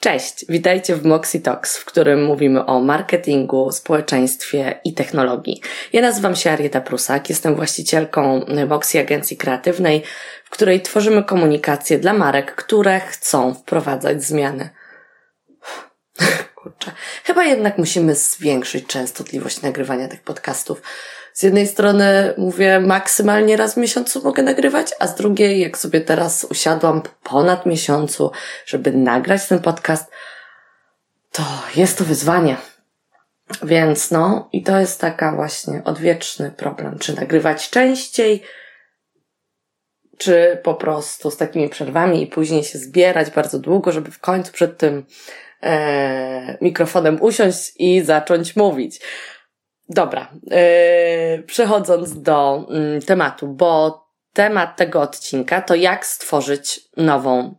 Cześć, witajcie w Moxie Talks, w którym mówimy o marketingu, społeczeństwie i technologii. Ja nazywam się Arieta Prusak, jestem właścicielką Moxie Agencji Kreatywnej, w której tworzymy komunikację dla marek, które chcą wprowadzać zmiany. Kurczę, chyba jednak musimy zwiększyć częstotliwość nagrywania tych podcastów z jednej strony mówię, maksymalnie raz w miesiącu mogę nagrywać, a z drugiej, jak sobie teraz usiadłam ponad miesiącu, żeby nagrać ten podcast, to jest to wyzwanie. Więc no, i to jest taka właśnie odwieczny problem. Czy nagrywać częściej, czy po prostu z takimi przerwami i później się zbierać bardzo długo, żeby w końcu przed tym e, mikrofonem usiąść i zacząć mówić. Dobra, yy, przechodząc do yy, tematu, bo temat tego odcinka to jak stworzyć nową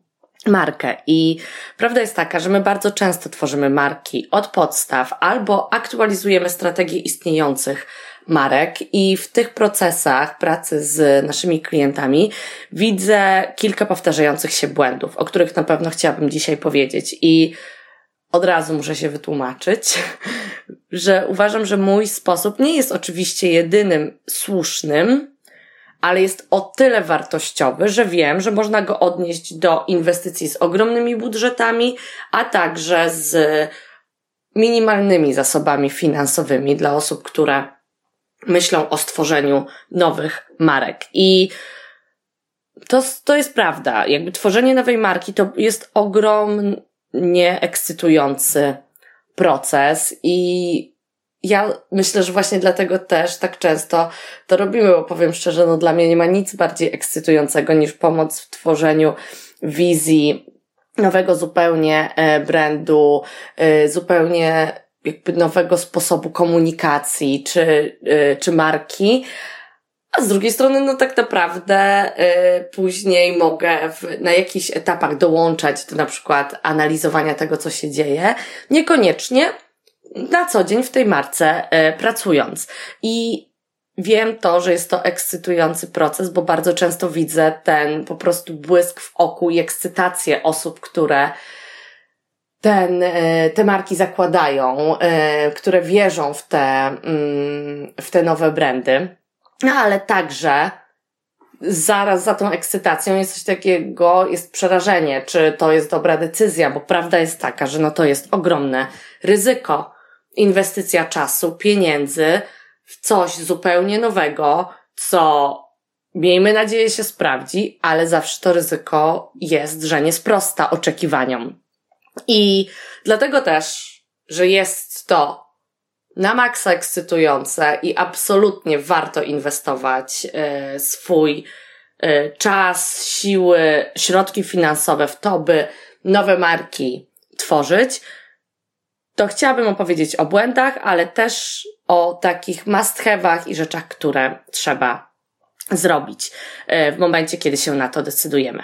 markę. I prawda jest taka, że my bardzo często tworzymy marki od podstaw albo aktualizujemy strategie istniejących marek i w tych procesach pracy z naszymi klientami widzę kilka powtarzających się błędów, o których na pewno chciałabym dzisiaj powiedzieć. I od razu muszę się wytłumaczyć, że uważam, że mój sposób nie jest oczywiście jedynym słusznym, ale jest o tyle wartościowy, że wiem, że można go odnieść do inwestycji z ogromnymi budżetami, a także z minimalnymi zasobami finansowymi dla osób, które myślą o stworzeniu nowych marek. I to, to jest prawda. Jakby tworzenie nowej marki to jest ogromny, nieekscytujący proces i ja myślę, że właśnie dlatego też tak często to robimy, bo powiem szczerze, no dla mnie nie ma nic bardziej ekscytującego niż pomoc w tworzeniu wizji nowego zupełnie e, brandu, e, zupełnie jakby nowego sposobu komunikacji czy, e, czy marki, a z drugiej strony, no tak naprawdę y, później mogę w, na jakichś etapach dołączać do na przykład analizowania tego, co się dzieje, niekoniecznie na co dzień w tej marce y, pracując. I wiem to, że jest to ekscytujący proces, bo bardzo często widzę ten po prostu błysk w oku i ekscytację osób, które ten, y, te marki zakładają, które wierzą w te, mm, w te nowe brandy. No ale także zaraz za tą ekscytacją jest coś takiego, jest przerażenie, czy to jest dobra decyzja, bo prawda jest taka, że no to jest ogromne ryzyko. Inwestycja czasu, pieniędzy w coś zupełnie nowego, co miejmy nadzieję się sprawdzi, ale zawsze to ryzyko jest, że nie sprosta oczekiwaniom. I dlatego też, że jest to na maksa ekscytujące i absolutnie warto inwestować e, swój e, czas, siły, środki finansowe w to, by nowe marki tworzyć, to chciałabym opowiedzieć o błędach, ale też o takich must have'ach i rzeczach, które trzeba zrobić e, w momencie, kiedy się na to decydujemy.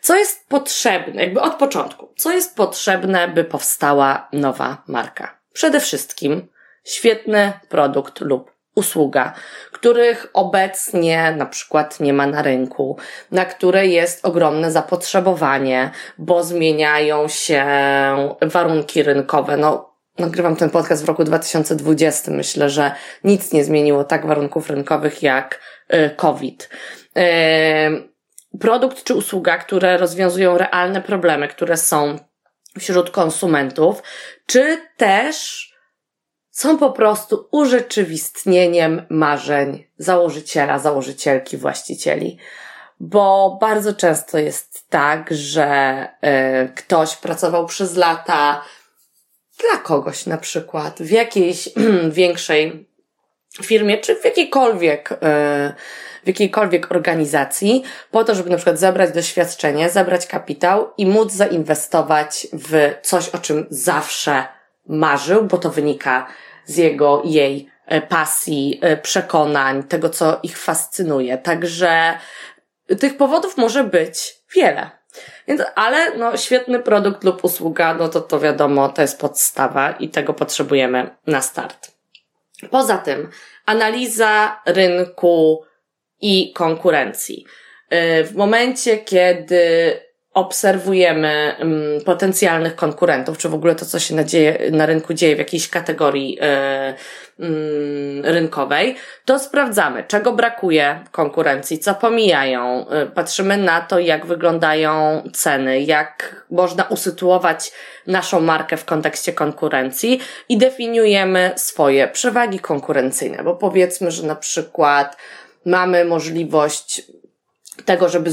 Co jest potrzebne, jakby od początku, co jest potrzebne, by powstała nowa marka? Przede wszystkim świetny produkt lub usługa, których obecnie na przykład nie ma na rynku, na które jest ogromne zapotrzebowanie, bo zmieniają się warunki rynkowe. No, nagrywam ten podcast w roku 2020. Myślę, że nic nie zmieniło tak warunków rynkowych jak y, COVID. Y, produkt czy usługa, które rozwiązują realne problemy, które są wśród konsumentów, czy też są po prostu urzeczywistnieniem marzeń założyciela, założycielki, właścicieli. Bo bardzo często jest tak, że y, ktoś pracował przez lata dla kogoś na przykład w jakiejś większej firmie, czy w jakiejkolwiek, y, w jakiejkolwiek organizacji, po to, żeby na przykład zebrać doświadczenie, zebrać kapitał i móc zainwestować w coś, o czym zawsze marzył, bo to wynika z jego, jej e, pasji, e, przekonań, tego, co ich fascynuje. Także tych powodów może być wiele. Więc, ale no, świetny produkt lub usługa, no to to wiadomo, to jest podstawa i tego potrzebujemy na start. Poza tym, analiza rynku i konkurencji. E, w momencie, kiedy obserwujemy um, potencjalnych konkurentów, czy w ogóle to, co się nadzieje, na rynku dzieje w jakiejś kategorii e, um, rynkowej, to sprawdzamy, czego brakuje konkurencji, co pomijają, e, patrzymy na to, jak wyglądają ceny, jak można usytuować naszą markę w kontekście konkurencji i definiujemy swoje przewagi konkurencyjne, bo powiedzmy, że na przykład mamy możliwość tego, żeby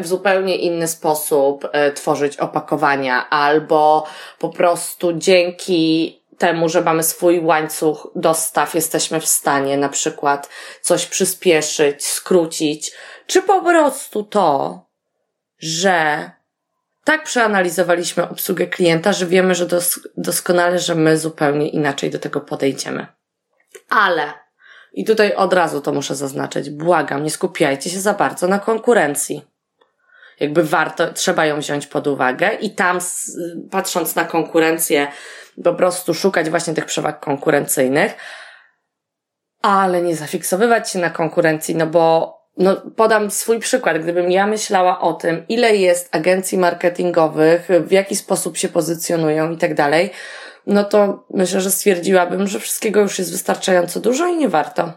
w zupełnie inny sposób e, tworzyć opakowania, albo po prostu dzięki temu, że mamy swój łańcuch dostaw, jesteśmy w stanie na przykład coś przyspieszyć, skrócić, czy po prostu to, że tak przeanalizowaliśmy obsługę klienta, że wiemy, że dos doskonale, że my zupełnie inaczej do tego podejdziemy. Ale i tutaj od razu to muszę zaznaczyć. Błagam, nie skupiajcie się za bardzo na konkurencji. Jakby warto, trzeba ją wziąć pod uwagę i tam, patrząc na konkurencję, po prostu szukać właśnie tych przewag konkurencyjnych, ale nie zafiksowywać się na konkurencji, no bo no, podam swój przykład. Gdybym ja myślała o tym, ile jest agencji marketingowych, w jaki sposób się pozycjonują i tak dalej, no to myślę, że stwierdziłabym, że wszystkiego już jest wystarczająco dużo i nie warto.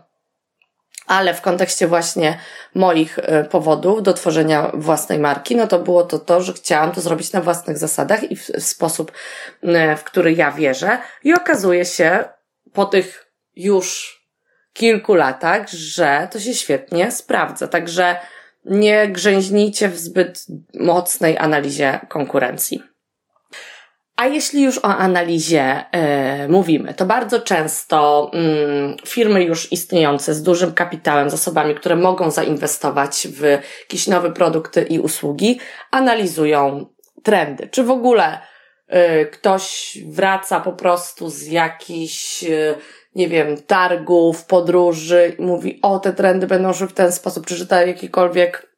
Ale w kontekście właśnie moich e, powodów do tworzenia własnej marki, no to było to to, że chciałam to zrobić na własnych zasadach i w, sposób, e, w który ja wierzę. I okazuje się po tych już kilku latach, że to się świetnie sprawdza. Także nie grzęźnijcie w zbyt mocnej analizie konkurencji. A jeśli już o analizie yy, mówimy, to bardzo często yy, firmy już istniejące z dużym kapitałem, zasobami, które mogą zainwestować w jakieś nowe produkty i usługi, analizują trendy. Czy w ogóle yy, ktoś wraca po prostu z jakichś, nie wiem, targów, podróży i mówi, o, te trendy będą szły w ten sposób, czy czyta jakikolwiek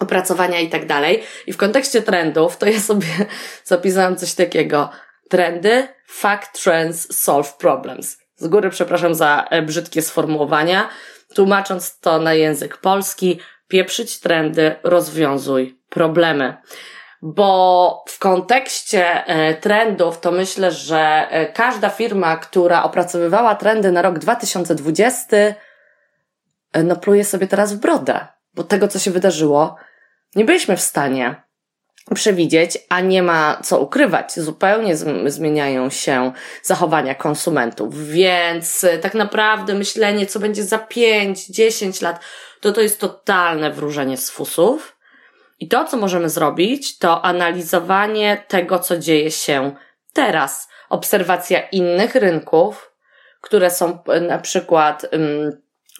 opracowania i tak dalej. I w kontekście trendów, to ja sobie zapisałam coś takiego. Trendy, fact trends, solve problems. Z góry przepraszam za e, brzydkie sformułowania. Tłumacząc to na język polski, pieprzyć trendy, rozwiązuj problemy. Bo w kontekście e, trendów to myślę, że e, każda firma, która opracowywała trendy na rok 2020, no pluje sobie teraz w brodę bo tego, co się wydarzyło, nie byliśmy w stanie przewidzieć, a nie ma co ukrywać. Zupełnie zmieniają się zachowania konsumentów, więc e, tak naprawdę myślenie, co będzie za 5, 10 lat, to to jest totalne wróżenie z fusów. I to, co możemy zrobić, to analizowanie tego, co dzieje się teraz. Obserwacja innych rynków, które są e, na przykład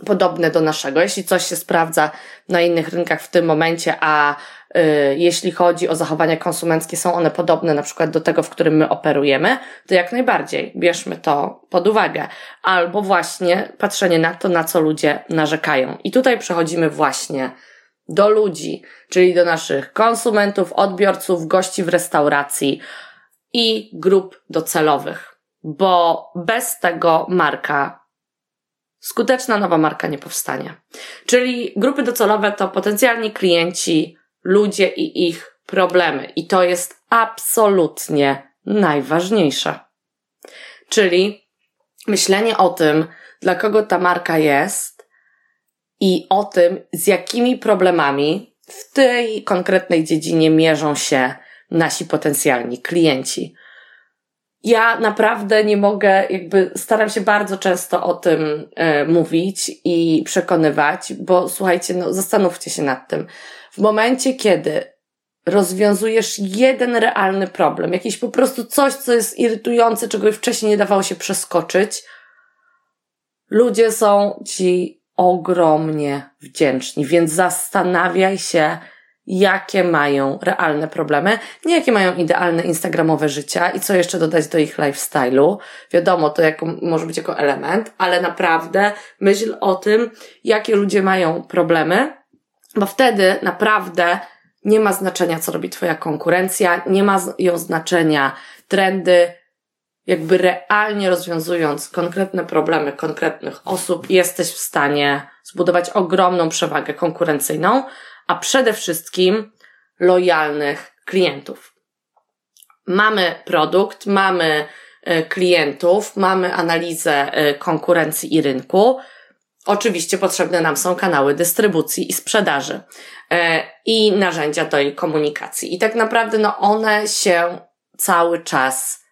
podobne do naszego. Jeśli coś się sprawdza na innych rynkach w tym momencie, a y, jeśli chodzi o zachowania konsumenckie, są one podobne na przykład do tego, w którym my operujemy, to jak najbardziej bierzmy to pod uwagę. Albo właśnie patrzenie na to, na co ludzie narzekają. I tutaj przechodzimy właśnie do ludzi, czyli do naszych konsumentów, odbiorców, gości w restauracji i grup docelowych. Bo bez tego marka skuteczna nowa marka nie powstanie. Czyli grupy docelowe to potencjalni klienci, ludzie i ich problemy. I to jest absolutnie najważniejsze. Czyli myślenie o tym, dla kogo ta marka jest i o tym, z jakimi problemami w tej konkretnej dziedzinie mierzą się nasi potencjalni klienci ja naprawdę nie mogę, jakby staram się bardzo często o tym e, mówić i przekonywać, bo słuchajcie, no zastanówcie się nad tym. W momencie, kiedy rozwiązujesz jeden realny problem, jakiś po prostu coś, co jest irytujące, czego wcześniej nie dawało się przeskoczyć, ludzie są ci ogromnie wdzięczni, więc zastanawiaj się, jakie mają realne problemy, nie jakie mają idealne instagramowe życia i co jeszcze dodać do ich lifestyle'u. Wiadomo, to jako, może być jako element, ale naprawdę myśl o tym, jakie ludzie mają problemy, bo wtedy naprawdę nie ma znaczenia, co robi Twoja konkurencja, nie ma ją znaczenia trendy, jakby realnie rozwiązując konkretne problemy konkretnych osób, jesteś w stanie zbudować ogromną przewagę konkurencyjną, a przede wszystkim lojalnych klientów. Mamy produkt, mamy e, klientów, mamy analizę e, konkurencji i rynku. Oczywiście potrzebne nam są kanały dystrybucji i sprzedaży e, i narzędzia do jej komunikacji. I tak naprawdę no one się cały czas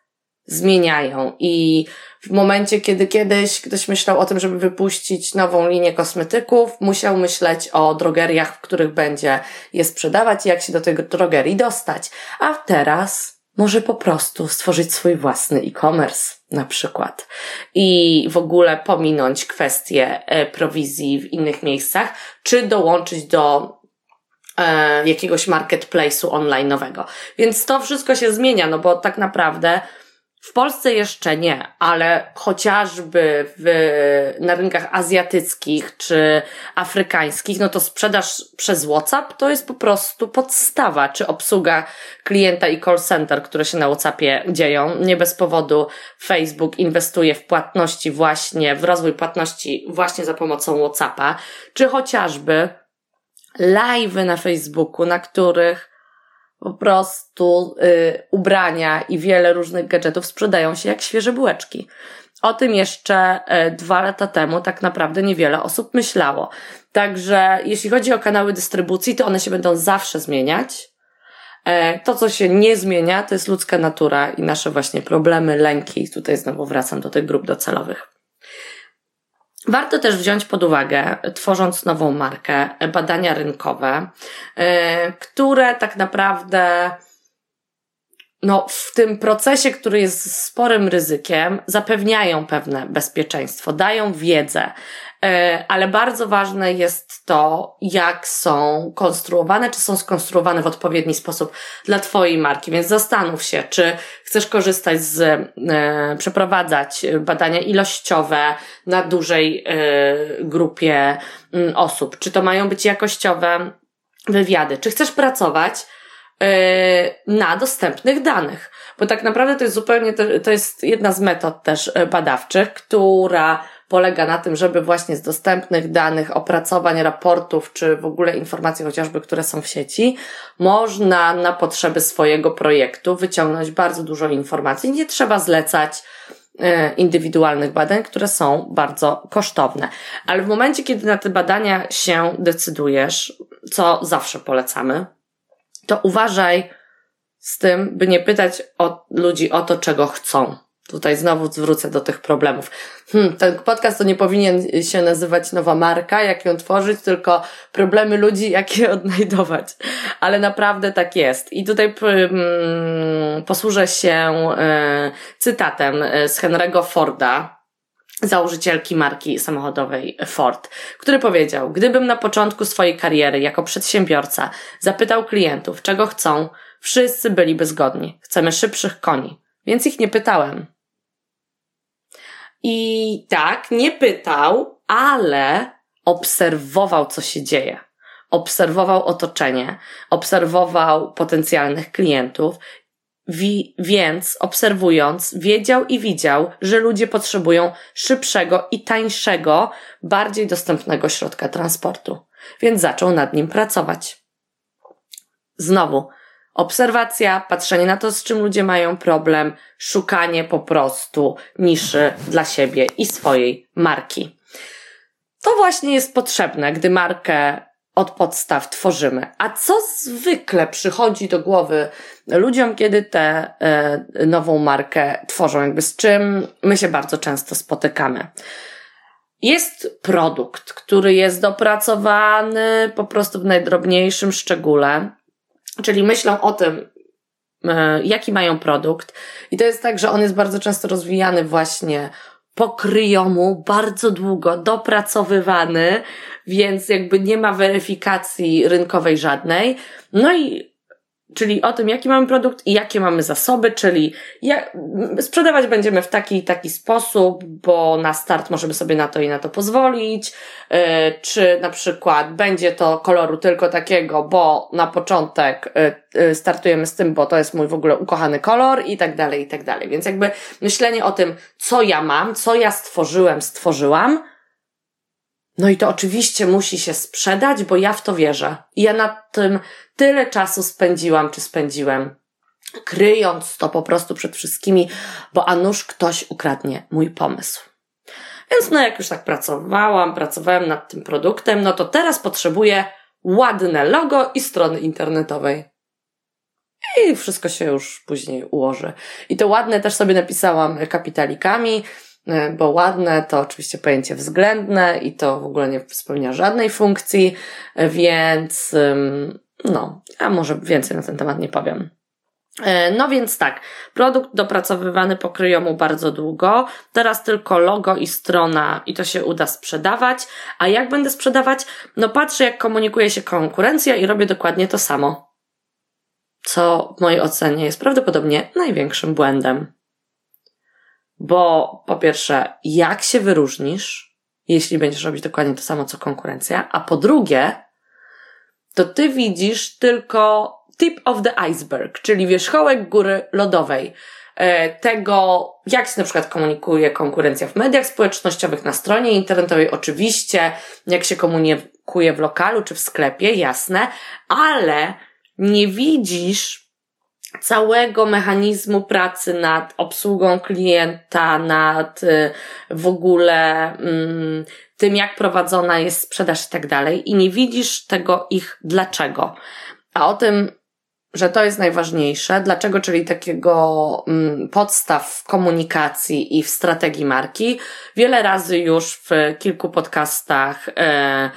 zmieniają i w momencie, kiedy kiedyś ktoś myślał o tym, żeby wypuścić nową linię kosmetyków, musiał myśleć o drogeriach, w których będzie je sprzedawać i jak się do tej drogerii dostać. A teraz może po prostu stworzyć swój własny e-commerce na przykład i w ogóle pominąć kwestie e, prowizji w innych miejscach, czy dołączyć do e, jakiegoś marketplace'u online'owego. Więc to wszystko się zmienia, no bo tak naprawdę w Polsce jeszcze nie, ale chociażby w, na rynkach azjatyckich czy afrykańskich, no to sprzedaż przez WhatsApp to jest po prostu podstawa, czy obsługa klienta i call center, które się na WhatsAppie dzieją. Nie bez powodu Facebook inwestuje w płatności właśnie, w rozwój płatności właśnie za pomocą WhatsAppa, czy chociażby live'y na Facebooku, na których po prostu y, ubrania i wiele różnych gadżetów sprzedają się jak świeże bułeczki. O tym jeszcze y, dwa lata temu tak naprawdę niewiele osób myślało. Także jeśli chodzi o kanały dystrybucji, to one się będą zawsze zmieniać. E, to, co się nie zmienia, to jest ludzka natura i nasze właśnie problemy, lęki. Tutaj znowu wracam do tych grup docelowych. Warto też wziąć pod uwagę, tworząc nową markę, badania rynkowe, e, które tak naprawdę no, w tym procesie, który jest sporym ryzykiem, zapewniają pewne bezpieczeństwo, dają wiedzę, ale bardzo ważne jest to, jak są konstruowane, czy są skonstruowane w odpowiedni sposób dla Twojej marki. Więc zastanów się, czy chcesz korzystać z, e, przeprowadzać badania ilościowe na dużej e, grupie mm, osób, czy to mają być jakościowe wywiady, czy chcesz pracować e, na dostępnych danych. Bo tak naprawdę to jest zupełnie, to jest jedna z metod też e, badawczych, która polega na tym, żeby właśnie z dostępnych danych, opracowań, raportów, czy w ogóle informacji chociażby, które są w sieci, można na potrzeby swojego projektu wyciągnąć bardzo dużo informacji. Nie trzeba zlecać e, indywidualnych badań, które są bardzo kosztowne. Ale w momencie, kiedy na te badania się decydujesz, co zawsze polecamy, to uważaj z tym, by nie pytać o ludzi o to, czego chcą. Tutaj znowu zwrócę do tych problemów. Hmm, ten podcast to nie powinien się nazywać nowa marka, jak ją tworzyć, tylko problemy ludzi, jak je odnajdować. Ale naprawdę tak jest. I tutaj hmm, posłużę się y, cytatem e, z Henry'ego Forda, założycielki marki samochodowej Ford, który powiedział, gdybym na początku swojej kariery jako przedsiębiorca zapytał klientów, czego chcą, wszyscy byliby zgodni. Chcemy szybszych koni. Więc ich nie pytałem. I tak, nie pytał, ale obserwował, co się dzieje. Obserwował otoczenie, obserwował potencjalnych klientów, wi- więc obserwując, wiedział i widział, że ludzie potrzebują szybszego i tańszego, bardziej dostępnego środka transportu. Więc zaczął nad nim pracować. Znowu, Obserwacja, patrzenie na to, z czym ludzie mają problem, szukanie po prostu niszy dla siebie i swojej marki. To właśnie jest potrzebne, gdy markę od podstaw tworzymy. A co zwykle przychodzi do głowy ludziom, kiedy tę e, nową markę tworzą? Jakby z czym my się bardzo często spotykamy. Jest produkt, który jest dopracowany po prostu w najdrobniejszym szczególe Czyli myślą o tym, e, jaki mają produkt. I to jest tak, że on jest bardzo często rozwijany właśnie po kryjomu, bardzo długo, dopracowywany, więc jakby nie ma weryfikacji rynkowej żadnej. No i czyli o tym, jaki mamy produkt i jakie mamy zasoby, czyli jak, sprzedawać będziemy w taki i taki sposób, bo na start możemy sobie na to i na to pozwolić, yy, czy na przykład będzie to koloru tylko takiego, bo na początek yy, startujemy z tym, bo to jest mój w ogóle ukochany kolor i tak dalej, i tak dalej. Więc jakby myślenie o tym, co ja mam, co ja stworzyłem, stworzyłam, No i to oczywiście musi się sprzedać, bo ja w to wierzę. I ja nad tym tyle czasu spędziłam, czy spędziłem, kryjąc to po prostu przed wszystkimi, bo a nuż ktoś ukradnie mój pomysł. Więc no jak już tak pracowałam, pracowałem nad tym produktem, no to teraz potrzebuję ładne logo i strony internetowej. I wszystko się już później ułoży. I to ładne też sobie napisałam kapitalikami, bo ładne to oczywiście pojęcie względne i to w ogóle nie spełnia żadnej funkcji, więc no, a może więcej na ten temat nie powiem. E, no więc tak, produkt dopracowywany pokryją mu bardzo długo. Teraz tylko logo i strona i to się uda sprzedawać. A jak będę sprzedawać? No patrzę jak komunikuje się konkurencja i robię dokładnie to samo. Co w mojej ocenie jest prawdopodobnie największym błędem. Bo po pierwsze, jak się wyróżnisz, jeśli będziesz robić dokładnie to samo co konkurencja, a po drugie, to ty widzisz tylko tip of the iceberg, czyli wierzchołek góry lodowej e, tego, jak się na przykład komunikuje konkurencja w mediach społecznościowych, na stronie internetowej, oczywiście, jak się komunikuje w lokalu czy w sklepie, jasne, ale nie widzisz całego mechanizmu pracy nad obsługą klienta, nad e, w ogóle mm, tym, jak prowadzona jest sprzedaż i tak dalej, i nie widzisz tego ich dlaczego. A o tym że to jest najważniejsze. Dlaczego? Czyli takiego mm, podstaw komunikacji i w strategii marki. Wiele razy już w kilku podcastach e,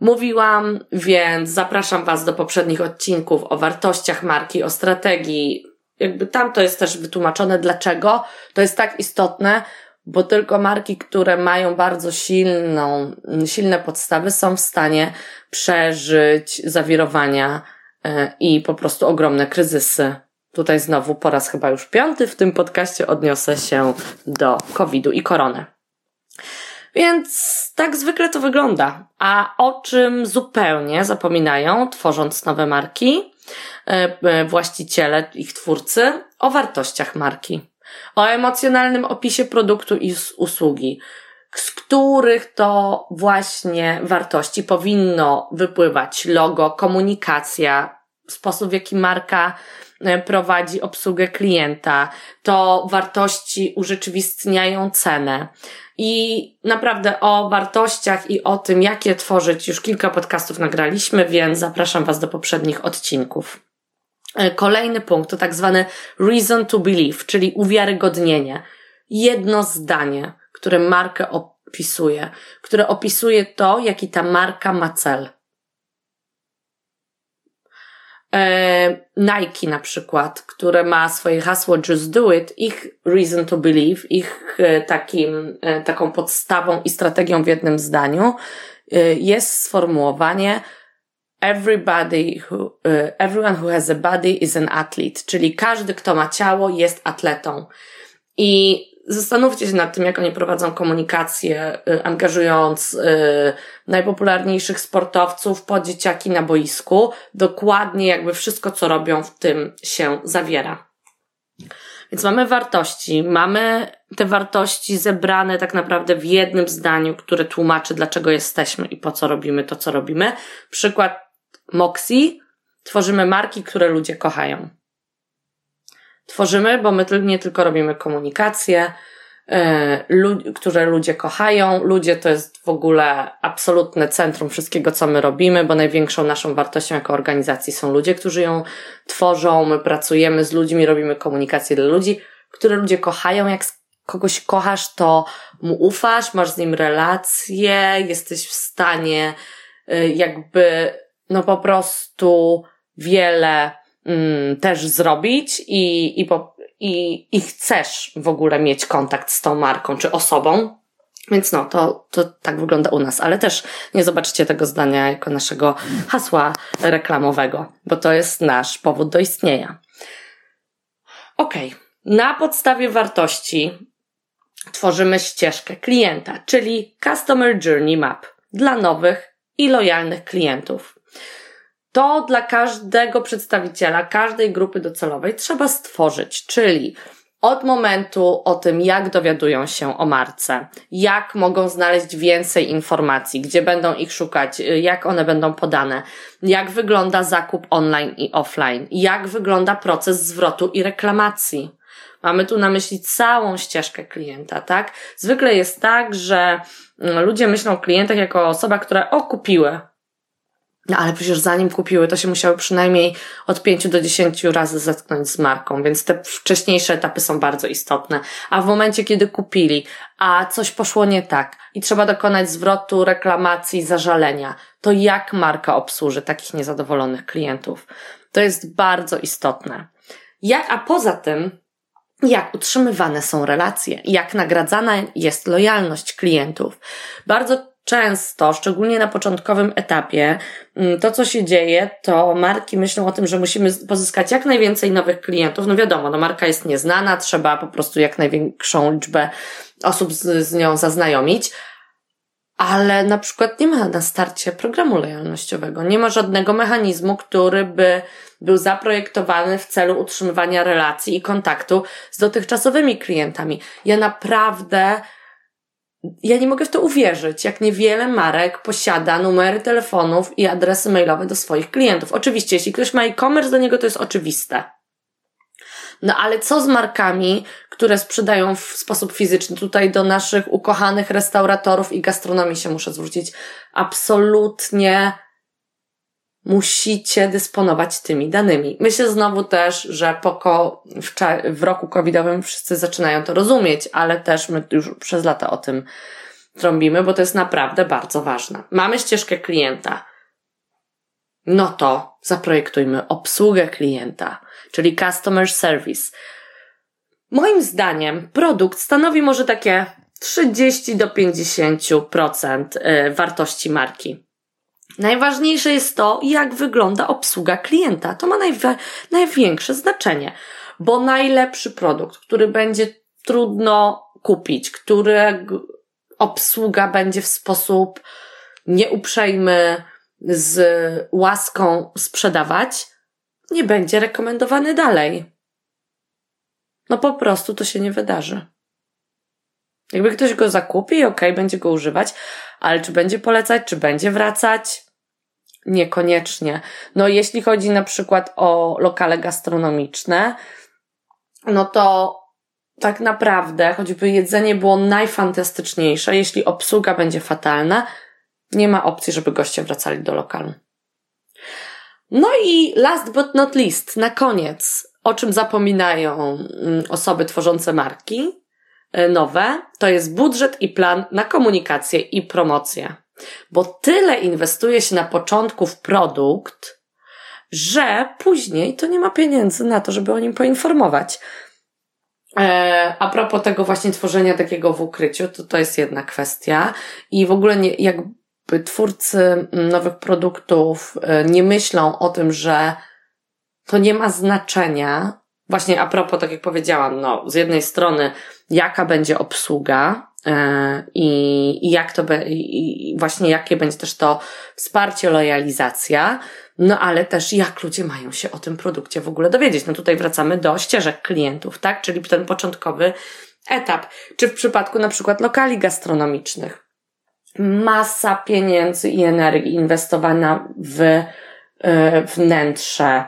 mówiłam, więc zapraszam Was do poprzednich odcinków o wartościach marki, o strategii. Jakby tam to jest też wytłumaczone, dlaczego to jest tak istotne, bo tylko marki, które mają bardzo silną, silne podstawy są w stanie przeżyć zawirowania E, i po prostu ogromne kryzysy. Tutaj znowu po raz chyba już piąty w tym podcaście odniosę się do COVID-u i korony. Więc tak zwykle to wygląda. A o czym zupełnie zapominają, tworząc nowe marki, e, e, właściciele, ich twórcy, o wartościach marki, o emocjonalnym opisie produktu i usługi, z których to właśnie wartości powinno wypływać logo, komunikacja, sposób w jaki marka e, prowadzi obsługę klienta, to wartości urzeczywistniają cenę. I naprawdę o wartościach i o tym, jak je tworzyć, już kilka podcastów nagraliśmy, więc zapraszam Was do poprzednich odcinków. E, kolejny punkt to tak zwany reason to believe, czyli uwiarygodnienie. Jedno zdanie które markę opisuje, które opisuje to, jaki ta marka ma cel. E, Nike na przykład, które ma swoje hasło Just Do It, ich reason to believe, ich e, takim, e, taką podstawą i strategią w jednym zdaniu jest sformułowanie everybody who, everyone who has a body is an athlete, czyli każdy, kto ma ciało jest atletą. I zastanówcie się nad tym, jak oni prowadzą komunikację, y, angażując y, najpopularniejszych sportowców po dzieciaki na boisku. Dokładnie jakby wszystko, co robią, w tym się zawiera. Więc mamy wartości, mamy te wartości zebrane tak naprawdę w jednym zdaniu, które tłumaczy, dlaczego jesteśmy i po co robimy to, co robimy. Przykład Moxie. Tworzymy marki, które ludzie kochają tworzymy, bo my nie tylko robimy komunikację, e, które ludzie kochają. Ludzie to jest w ogóle absolutne centrum wszystkiego, co my robimy, bo największą naszą wartością jako organizacji są ludzie, którzy ją tworzą. My pracujemy z ludźmi, robimy komunikację dla ludzi, które ludzie kochają. Jak kogoś kochasz, to mu ufasz, masz z nim relacje, jesteś w stanie e, jakby, no po prostu wiele mm, też zrobić i, i, po, i, i chcesz w ogóle mieć kontakt z tą marką czy osobą. Więc no, to, to tak wygląda u nas, ale też nie zobaczycie tego zdania jako naszego hasła reklamowego, bo to jest nasz powód do istnienia. Okej. Okay. Na podstawie wartości tworzymy ścieżkę klienta, czyli Customer Journey Map dla nowych i lojalnych klientów to dla każdego przedstawiciela, każdej grupy docelowej trzeba stworzyć, czyli od momentu o tym, jak dowiadują się o marce, jak mogą znaleźć więcej informacji, gdzie będą ich szukać, jak one będą podane, jak wygląda zakup online i offline, jak wygląda proces zwrotu i reklamacji. Mamy tu na myśli całą ścieżkę klienta, tak? Zwykle jest tak, że mm, ludzie myślą o klientach jako o osobach, które o kupiły, no ale przecież zanim kupiły, to się musiały przynajmniej od 5 do 10 razy zetknąć z marką, więc te wcześniejsze etapy są bardzo istotne. A w momencie, kiedy kupili, a coś poszło nie tak i trzeba dokonać zwrotu, reklamacji, zażalenia, to jak marka obsłuży takich niezadowolonych klientów? To jest bardzo istotne. Jak, a poza tym, jak utrzymywane są relacje, jak nagradzana jest lojalność klientów. Bardzo często, szczególnie na początkowym etapie, mm, to co się dzieje, to marki myślą o tym, że musimy pozyskać jak najwięcej nowych klientów. No wiadomo, no marka jest nieznana, trzeba po prostu jak największą liczbę osób z, z nią zaznajomić. Ale na przykład nie ma na starcie programu lojalnościowego. Nie ma żadnego mechanizmu, który by był zaprojektowany w celu utrzymywania relacji i kontaktu z dotychczasowymi klientami. Ja naprawdę ja nie mogę w to uwierzyć, jak niewiele marek posiada numery telefonów i adresy mailowe do swoich klientów. Oczywiście, jeśli ktoś ma e-commerce do niego, to jest oczywiste. No ale co z markami, które sprzedają w sposób fizyczny? Tutaj do naszych ukochanych restauratorów i gastronomii się muszę zwrócić. Absolutnie musicie dysponować tymi danymi. Myślę znowu też, że poko w, w roku covidowym wszyscy zaczynają to rozumieć, ale też my już przez lata o tym trąbimy, bo to jest naprawdę bardzo ważne. Mamy ścieżkę klienta. No to zaprojektujmy obsługę klienta, czyli customer service. Moim zdaniem produkt stanowi może takie 30 do 50% y, wartości marki. Najważniejsze jest to, jak wygląda obsługa klienta. To ma najwa- największe znaczenie, bo najlepszy produkt, który będzie trudno kupić, który obsługa będzie w sposób nieuprzejmy, z łaską sprzedawać, nie będzie rekomendowany dalej. No po prostu to się nie wydarzy. Jakby ktoś go zakupi, ok, będzie go używać, ale czy będzie polecać, czy będzie wracać? Niekoniecznie. No, jeśli chodzi na przykład o lokale gastronomiczne, no to tak naprawdę, choćby jedzenie było najfantastyczniejsze, jeśli obsługa będzie fatalna, nie ma opcji, żeby goście wracali do lokalu. No i last but not least, na koniec, o czym zapominają mm, osoby tworzące marki e, nowe, to jest budżet i plan na komunikację i promocję. Bo tyle inwestuje się na początku w produkt, że później to nie ma pieniędzy na to, żeby o nim poinformować. E, a propos tego właśnie tworzenia takiego w ukryciu, to to jest jedna kwestia. I w ogóle nie, jakby twórcy nowych produktów e, nie myślą o tym, że to nie ma znaczenia. Właśnie a propos, tak jak powiedziałam, no, z jednej strony, jaka będzie obsługa, i, i jak to be, i właśnie jakie będzie też to wsparcie, lojalizacja, no ale też jak ludzie mają się o tym produkcie w ogóle dowiedzieć. No tutaj wracamy do ścieżek klientów, tak? Czyli ten początkowy etap. Czy w przypadku na przykład lokali gastronomicznych masa pieniędzy i energii inwestowana w y, wnętrze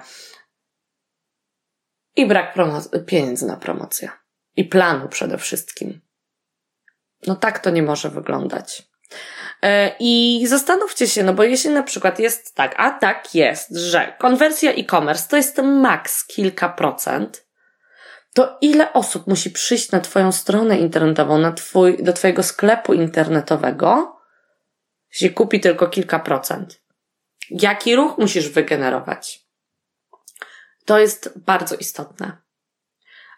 i brak pieniędzy na promocję. I planu przede wszystkim. No tak to nie może wyglądać. E, I zastanówcie się, no bo jeśli na przykład jest tak, a tak jest, że konwersja e-commerce to jest maks kilka procent, to ile osób musi przyjść na Twoją stronę internetową, na twój, do Twojego sklepu internetowego, jeśli kupi tylko kilka procent? Jaki ruch musisz wygenerować? To jest bardzo istotne.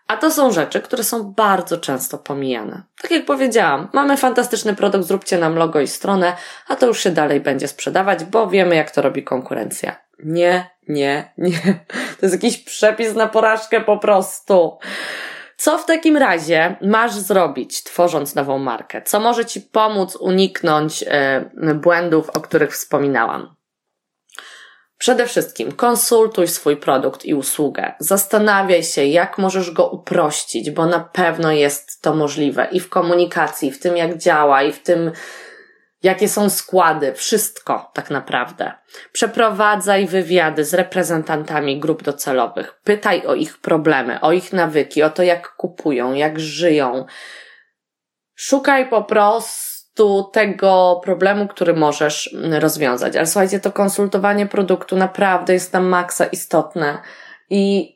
A to są rzeczy, które są bardzo często pomijane. Tak jak powiedziałam, mamy fantastyczny produkt, zróbcie nam logo i stronę, a to już się dalej będzie sprzedawać, bo wiemy, jak to robi konkurencja. Nie, nie, nie. To jest jakiś przepis na porażkę po prostu. Co w takim razie masz zrobić, tworząc nową markę? Co może Ci pomóc uniknąć y, błędów, o których wspominałam? Przede wszystkim konsultuj swój produkt i usługę. Zastanawiaj się, jak możesz go uprościć, bo na pewno jest to możliwe i w komunikacji, i w tym, jak działa, i w tym, jakie są składy, wszystko tak naprawdę. Przeprowadzaj wywiady z reprezentantami grup docelowych. Pytaj o ich problemy, o ich nawyki, o to, jak kupują, jak żyją. Szukaj po prostu tu tego problemu, który możesz mm, rozwiązać. Ale słuchajcie, to konsultowanie produktu naprawdę jest na maksa istotne i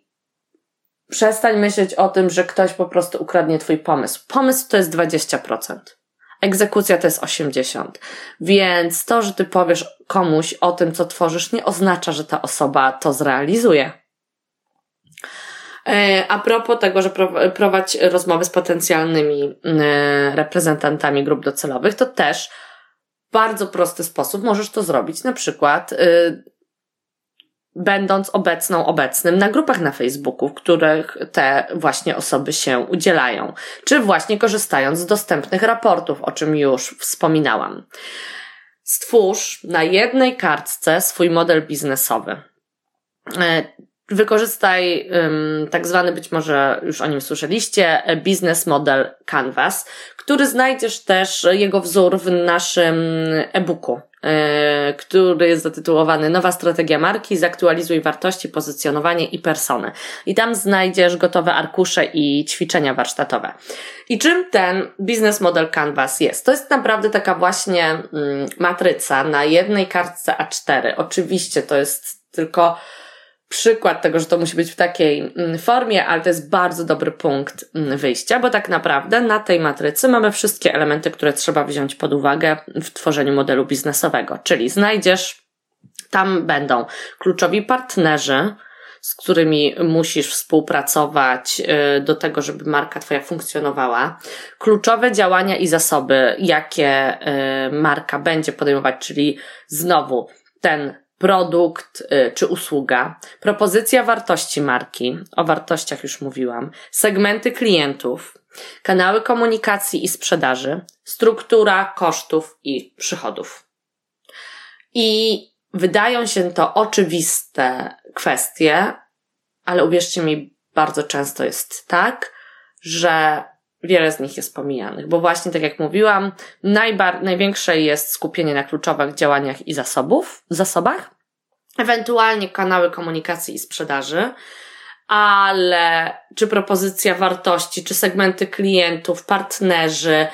przestań myśleć o tym, że ktoś po prostu ukradnie twój pomysł. Pomysł to jest 20%. Egzekucja to jest 80%. Więc to, że ty powiesz komuś o tym, co tworzysz, nie oznacza, że ta osoba to zrealizuje. E, a propos tego, że prowadź rozmowy z potencjalnymi e, reprezentantami grup docelowych, to też bardzo prosty sposób możesz to zrobić. Na przykład, e, będąc obecną, obecnym na grupach na Facebooku, w których te właśnie osoby się udzielają, czy właśnie korzystając z dostępnych raportów, o czym już wspominałam. Stwórz na jednej kartce swój model biznesowy Wykorzystaj um, tak zwany, być może już o nim słyszeliście, Business Model Canvas, który znajdziesz też jego wzór w naszym e-booku, e, który jest zatytułowany Nowa strategia marki, zaktualizuj wartości, pozycjonowanie i persony. I tam znajdziesz gotowe arkusze i ćwiczenia warsztatowe. I czym ten Business Model Canvas jest? To jest naprawdę taka właśnie mm, matryca na jednej kartce A4. Oczywiście to jest tylko przykład tego, że to musi być w takiej mm, formie, ale to jest bardzo dobry punkt mm, wyjścia, bo tak naprawdę na tej matrycy mamy wszystkie elementy, które trzeba wziąć pod uwagę w tworzeniu modelu biznesowego. Czyli znajdziesz, tam będą kluczowi partnerzy, z którymi musisz współpracować y, do tego, żeby marka Twoja funkcjonowała, kluczowe działania i zasoby, jakie y, marka będzie podejmować, czyli znowu ten produkt y, czy usługa, propozycja wartości marki, o wartościach już mówiłam, segmenty klientów, kanały komunikacji i sprzedaży, struktura kosztów i przychodów. I wydają się to oczywiste kwestie, ale uwierzcie mi, bardzo często jest tak, że wiele z nich jest pomijanych, bo właśnie tak jak mówiłam, najbar- największe jest skupienie na kluczowych działaniach i zasobów, zasobach, ewentualnie kanały komunikacji i sprzedaży, ale czy propozycja wartości, czy segmenty klientów, partnerzy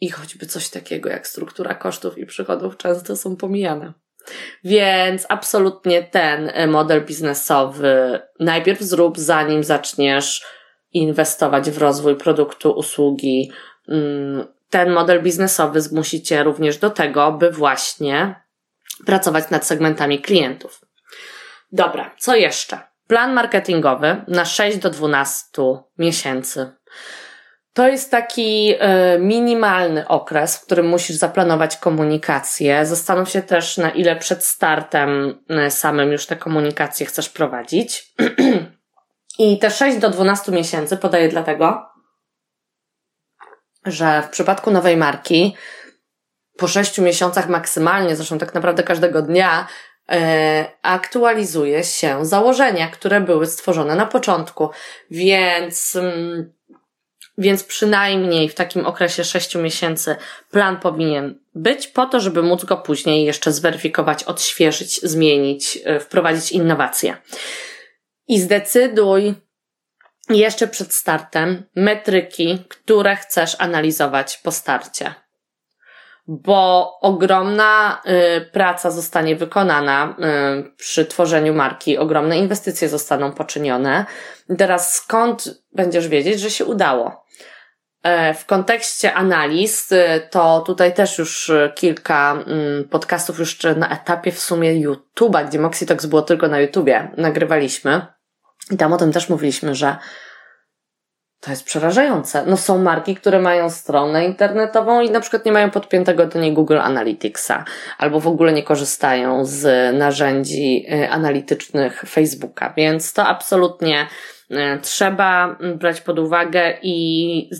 i choćby coś takiego jak struktura kosztów i przychodów często są pomijane. Więc absolutnie ten model biznesowy najpierw zrób, zanim zaczniesz inwestować w rozwój produktu, usługi. Mm, ten model biznesowy zmusi Cię również do tego, by właśnie pracować nad segmentami klientów. Dobra, co jeszcze? Plan marketingowy na 6 do 12 miesięcy. To jest taki y, minimalny okres, w którym musisz zaplanować komunikację. Zastanów się też, na ile przed startem y, samym już te komunikacje chcesz prowadzić. I te 6 do 12 miesięcy podaję dlatego, że w przypadku nowej marki, po 6 miesiącach maksymalnie, zresztą tak naprawdę każdego dnia, e, aktualizuje się założenia, które były stworzone na początku. Więc, mm, więc przynajmniej w takim okresie 6 miesięcy plan powinien być po to, żeby móc go później jeszcze zweryfikować, odświeżyć, zmienić, e, wprowadzić innowacje i zdecyduj jeszcze przed startem metryki, które chcesz analizować po starcie. Bo ogromna y, praca zostanie wykonana y, przy tworzeniu marki, ogromne inwestycje zostaną poczynione. Teraz skąd będziesz wiedzieć, że się udało? E, w kontekście analiz, y, to tutaj też już kilka mm, podcastów już na etapie w sumie YouTube'a, gdzie Moxitox było tylko na YouTubie, nagrywaliśmy. I tam o tym też mówiliśmy, że to jest przerażające. No są marki, które mają stronę internetową i na przykład nie mają podpiętego do niej Google Analyticsa, albo w ogóle nie korzystają z narzędzi y, analitycznych Facebooka, więc to absolutnie y, trzeba brać pod uwagę i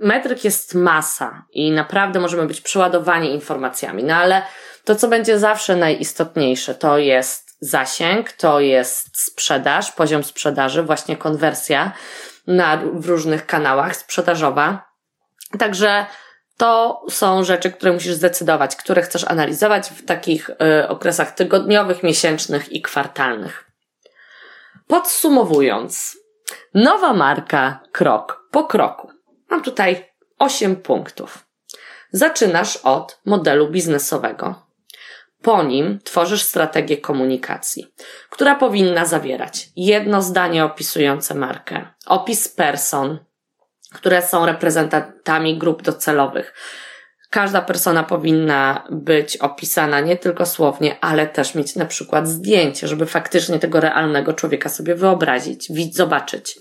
metryk jest masa i naprawdę możemy być przeładowani informacjami, no ale To, co będzie zawsze najistotniejsze, to jest zasięg, to jest sprzedaż, poziom sprzedaży, właśnie konwersja na, w różnych kanałach sprzedażowa. Także to są rzeczy, które musisz zdecydować, które chcesz analizować w takich y, okresach tygodniowych, miesięcznych i kwartalnych. Podsumowując, nowa marka krok po kroku. Mam tutaj 8 punktów. Zaczynasz od modelu biznesowego. Po nim tworzysz strategię komunikacji, która powinna zawierać jedno zdanie opisujące markę, opis person, które są reprezentantami grup docelowych. Każda persona powinna być opisana nie tylko słownie, ale też mieć na przykład zdjęcie, żeby faktycznie tego realnego człowieka sobie wyobrazić, zobaczyć.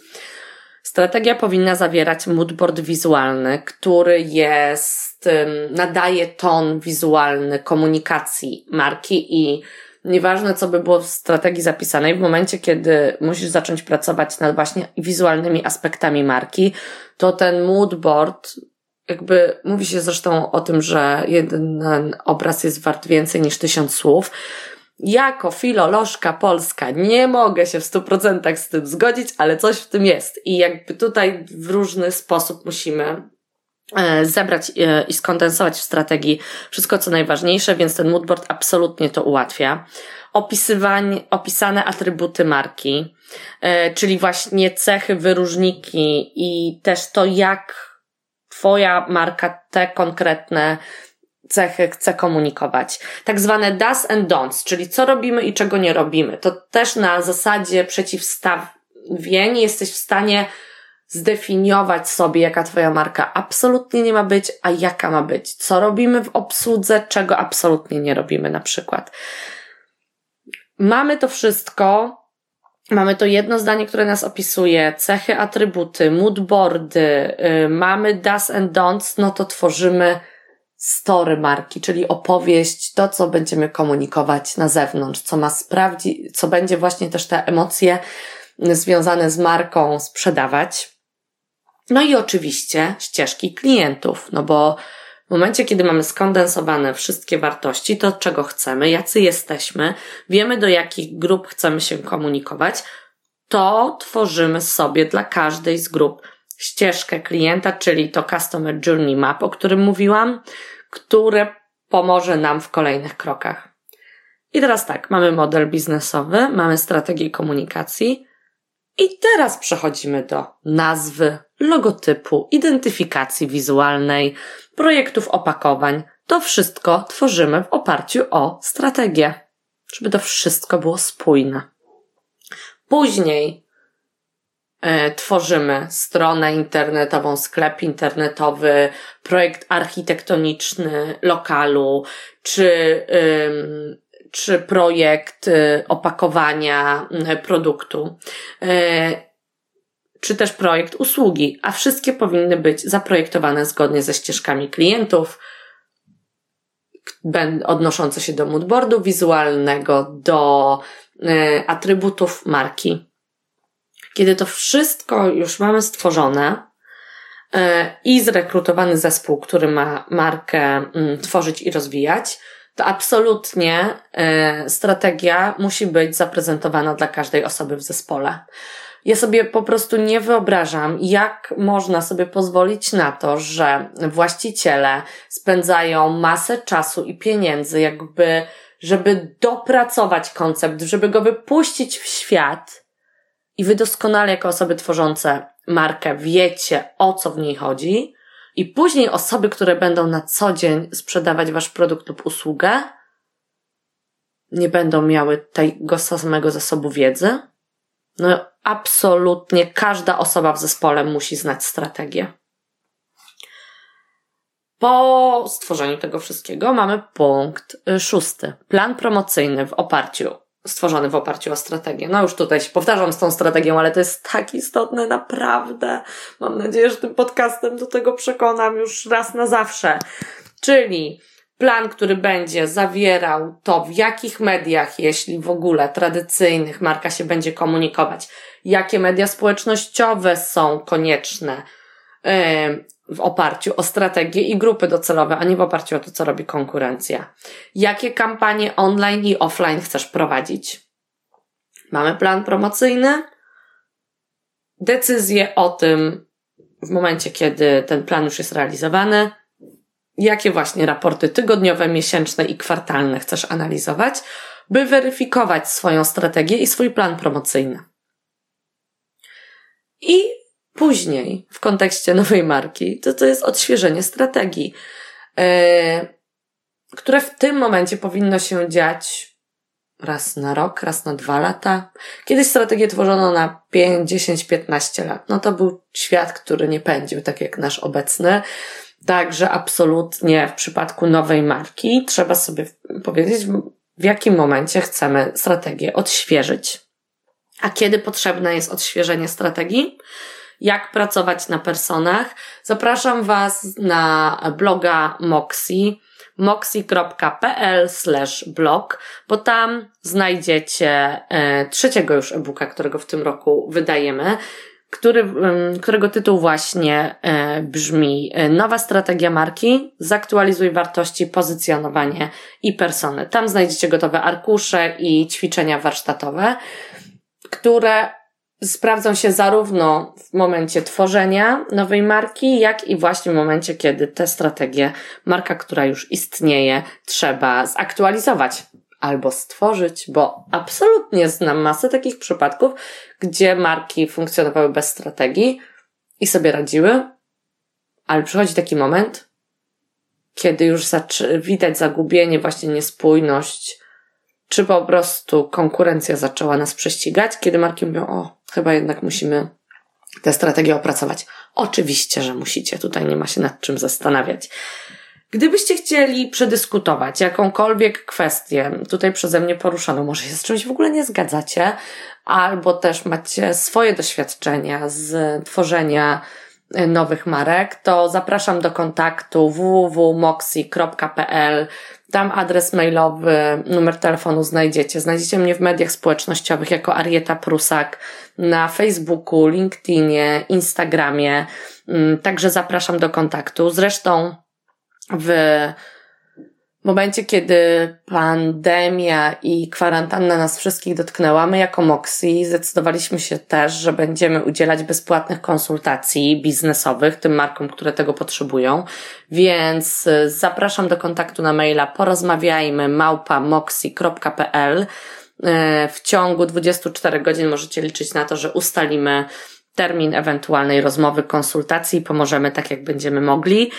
Strategia powinna zawierać moodboard wizualny, który jest, nadaje ton wizualny komunikacji marki i nieważne co by było w strategii zapisanej, w momencie kiedy musisz zacząć pracować nad właśnie wizualnymi aspektami marki, to ten moodboard jakby mówi się zresztą o tym, że jeden obraz jest wart więcej niż tysiąc słów. Jako filolożka polska nie mogę się w stu procentach z tym zgodzić, ale coś w tym jest. I jakby tutaj w różny sposób musimy e, zebrać e, i skondensować w strategii wszystko, co najważniejsze, więc ten moodboard absolutnie to ułatwia. Opisywanie, opisane atrybuty marki, e, czyli właśnie cechy, wyróżniki i też to, jak Twoja marka te konkretne cechy chce komunikować. Tak zwane does and don'ts, czyli co robimy i czego nie robimy. To też na zasadzie przeciwstawień jesteś w stanie zdefiniować sobie, jaka Twoja marka absolutnie nie ma być, a jaka ma być. Co robimy w obsłudze, czego absolutnie nie robimy na przykład. Mamy to wszystko, mamy to jedno zdanie, które nas opisuje, cechy, atrybuty, moodboardy, yy, mamy does and don'ts, no to tworzymy story marki, czyli opowieść, to co będziemy komunikować na zewnątrz, co ma sprawdzić, co będzie właśnie też te emocje związane z marką sprzedawać. No i oczywiście ścieżki klientów, no bo w momencie, kiedy mamy skondensowane wszystkie wartości, to czego chcemy, jacy jesteśmy, wiemy do jakich grup chcemy się komunikować, to tworzymy sobie dla każdej z grup ścieżkę klienta, czyli to Customer Journey Map, o którym mówiłam, które pomoże nam w kolejnych krokach. I teraz tak, mamy model biznesowy, mamy strategię komunikacji i teraz przechodzimy do nazwy, logotypu, identyfikacji wizualnej, projektów opakowań. To wszystko tworzymy w oparciu o strategię, żeby to wszystko było spójne. Później tworzymy stronę internetową, sklep internetowy, projekt architektoniczny lokalu, czy, czy projekt y, opakowania y, produktu, e, czy też projekt usługi, a wszystkie powinny być zaprojektowane zgodnie ze ścieżkami klientów, odnoszące się do moodboardu wizualnego, do e, atrybutów marki. Kiedy to wszystko już mamy stworzone e, i zrekrutowany zespół, który ma markę mm, tworzyć i rozwijać, to absolutnie e, strategia musi być zaprezentowana dla każdej osoby w zespole. Ja sobie po prostu nie wyobrażam, jak można sobie pozwolić na to, że właściciele spędzają masę czasu i pieniędzy, jakby, żeby dopracować koncept, żeby go wypuścić w świat, i wy doskonale jako osoby tworzące markę wiecie o co w niej chodzi i później osoby, które będą na co dzień sprzedawać wasz produkt lub usługę, nie będą miały tego samego zasobu wiedzy. No, absolutnie każda osoba w zespole musi znać strategię. Po stworzeniu tego wszystkiego mamy punkt szósty. Plan promocyjny w oparciu stworzony w oparciu o strategię. No już tutaj się powtarzam z tą strategią, ale to jest tak istotne, naprawdę. Mam nadzieję, że tym podcastem do tego przekonam już raz na zawsze. Czyli plan, który będzie zawierał to, w jakich mediach, jeśli w ogóle tradycyjnych, marka się będzie komunikować, jakie media społecznościowe są konieczne, w oparciu o strategie i grupy docelowe, a nie w oparciu o to, co robi konkurencja. Jakie kampanie online i offline chcesz prowadzić? Mamy plan promocyjny. Decyzję o tym w momencie, kiedy ten plan już jest realizowany. Jakie właśnie raporty tygodniowe, miesięczne i kwartalne chcesz analizować, by weryfikować swoją strategię i swój plan promocyjny. I później, w kontekście nowej marki, to to jest odświeżenie strategii, yy, które w tym momencie powinno się dziać raz na rok, raz na dwa lata. Kiedyś strategię tworzono na 5, 10, 15 lat. No to był świat, który nie pędził tak jak nasz obecny. Także absolutnie w przypadku nowej marki trzeba sobie powiedzieć, w jakim momencie chcemy strategię odświeżyć. A kiedy potrzebne jest odświeżenie strategii? Jak pracować na personach? Zapraszam Was na bloga Moxie moxie.pl blog, bo tam znajdziecie e, trzeciego już e-booka, którego w tym roku wydajemy, który, którego tytuł właśnie e, brzmi e, Nowa strategia marki, zaktualizuj wartości, pozycjonowanie i persony. Tam znajdziecie gotowe arkusze i ćwiczenia warsztatowe, które sprawdzą się zarówno w momencie tworzenia nowej marki, jak i właśnie w momencie, kiedy tę strategię, marka, która już istnieje, trzeba zaktualizować albo stworzyć, bo absolutnie znam masę takich przypadków, gdzie marki funkcjonowały bez strategii i sobie radziły, ale przychodzi taki moment, kiedy już widać zagubienie, właśnie niespójność, czy po prostu konkurencja zaczęła nas prześcigać, kiedy marki mówią, o, chyba jednak musimy tę strategię opracować. Oczywiście, że musicie, tutaj nie ma się nad czym zastanawiać. Gdybyście chcieli przedyskutować jakąkolwiek kwestię tutaj przeze mnie poruszoną, może się z czymś w ogóle nie zgadzacie, albo też macie swoje doświadczenia z tworzenia e, nowych marek, to zapraszam do kontaktu www.moxi.pl. Tam adres mailowy, numer telefonu znajdziecie. Znajdziecie mnie w mediach społecznościowych jako Arieta Prusak na Facebooku, LinkedInie, Instagramie. Mm, także zapraszam do kontaktu. Zresztą w momencie, kiedy pandemia i kwarantanna nas wszystkich dotknęła, my jako Moxie zdecydowaliśmy się też, że będziemy udzielać bezpłatnych konsultacji biznesowych tym markom, które tego potrzebują. Więc y, zapraszam do kontaktu na maila porozmawiajmy małpa moxie.pl. Y, w ciągu 24 godzin możecie liczyć na to, że ustalimy termin ewentualnej rozmowy, konsultacji i pomożemy tak, jak będziemy mogli.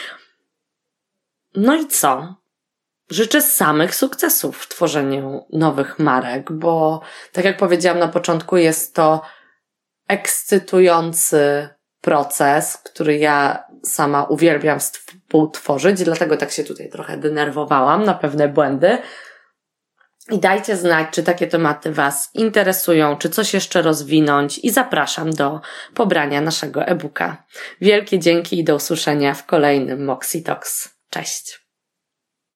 No i co? Życzę samych sukcesów w tworzeniu nowych marek, bo tak jak powiedziałam na początku, jest to ekscytujący proces, który ja sama uwielbiam współtworzyć, dlatego tak się tutaj trochę denerwowałam na pewne błędy. I dajcie znać, czy takie tematy Was interesują, czy coś jeszcze rozwinąć i zapraszam do pobrania naszego e-booka. Wielkie dzięki i do usłyszenia w kolejnym Moxie Talks. Cześć!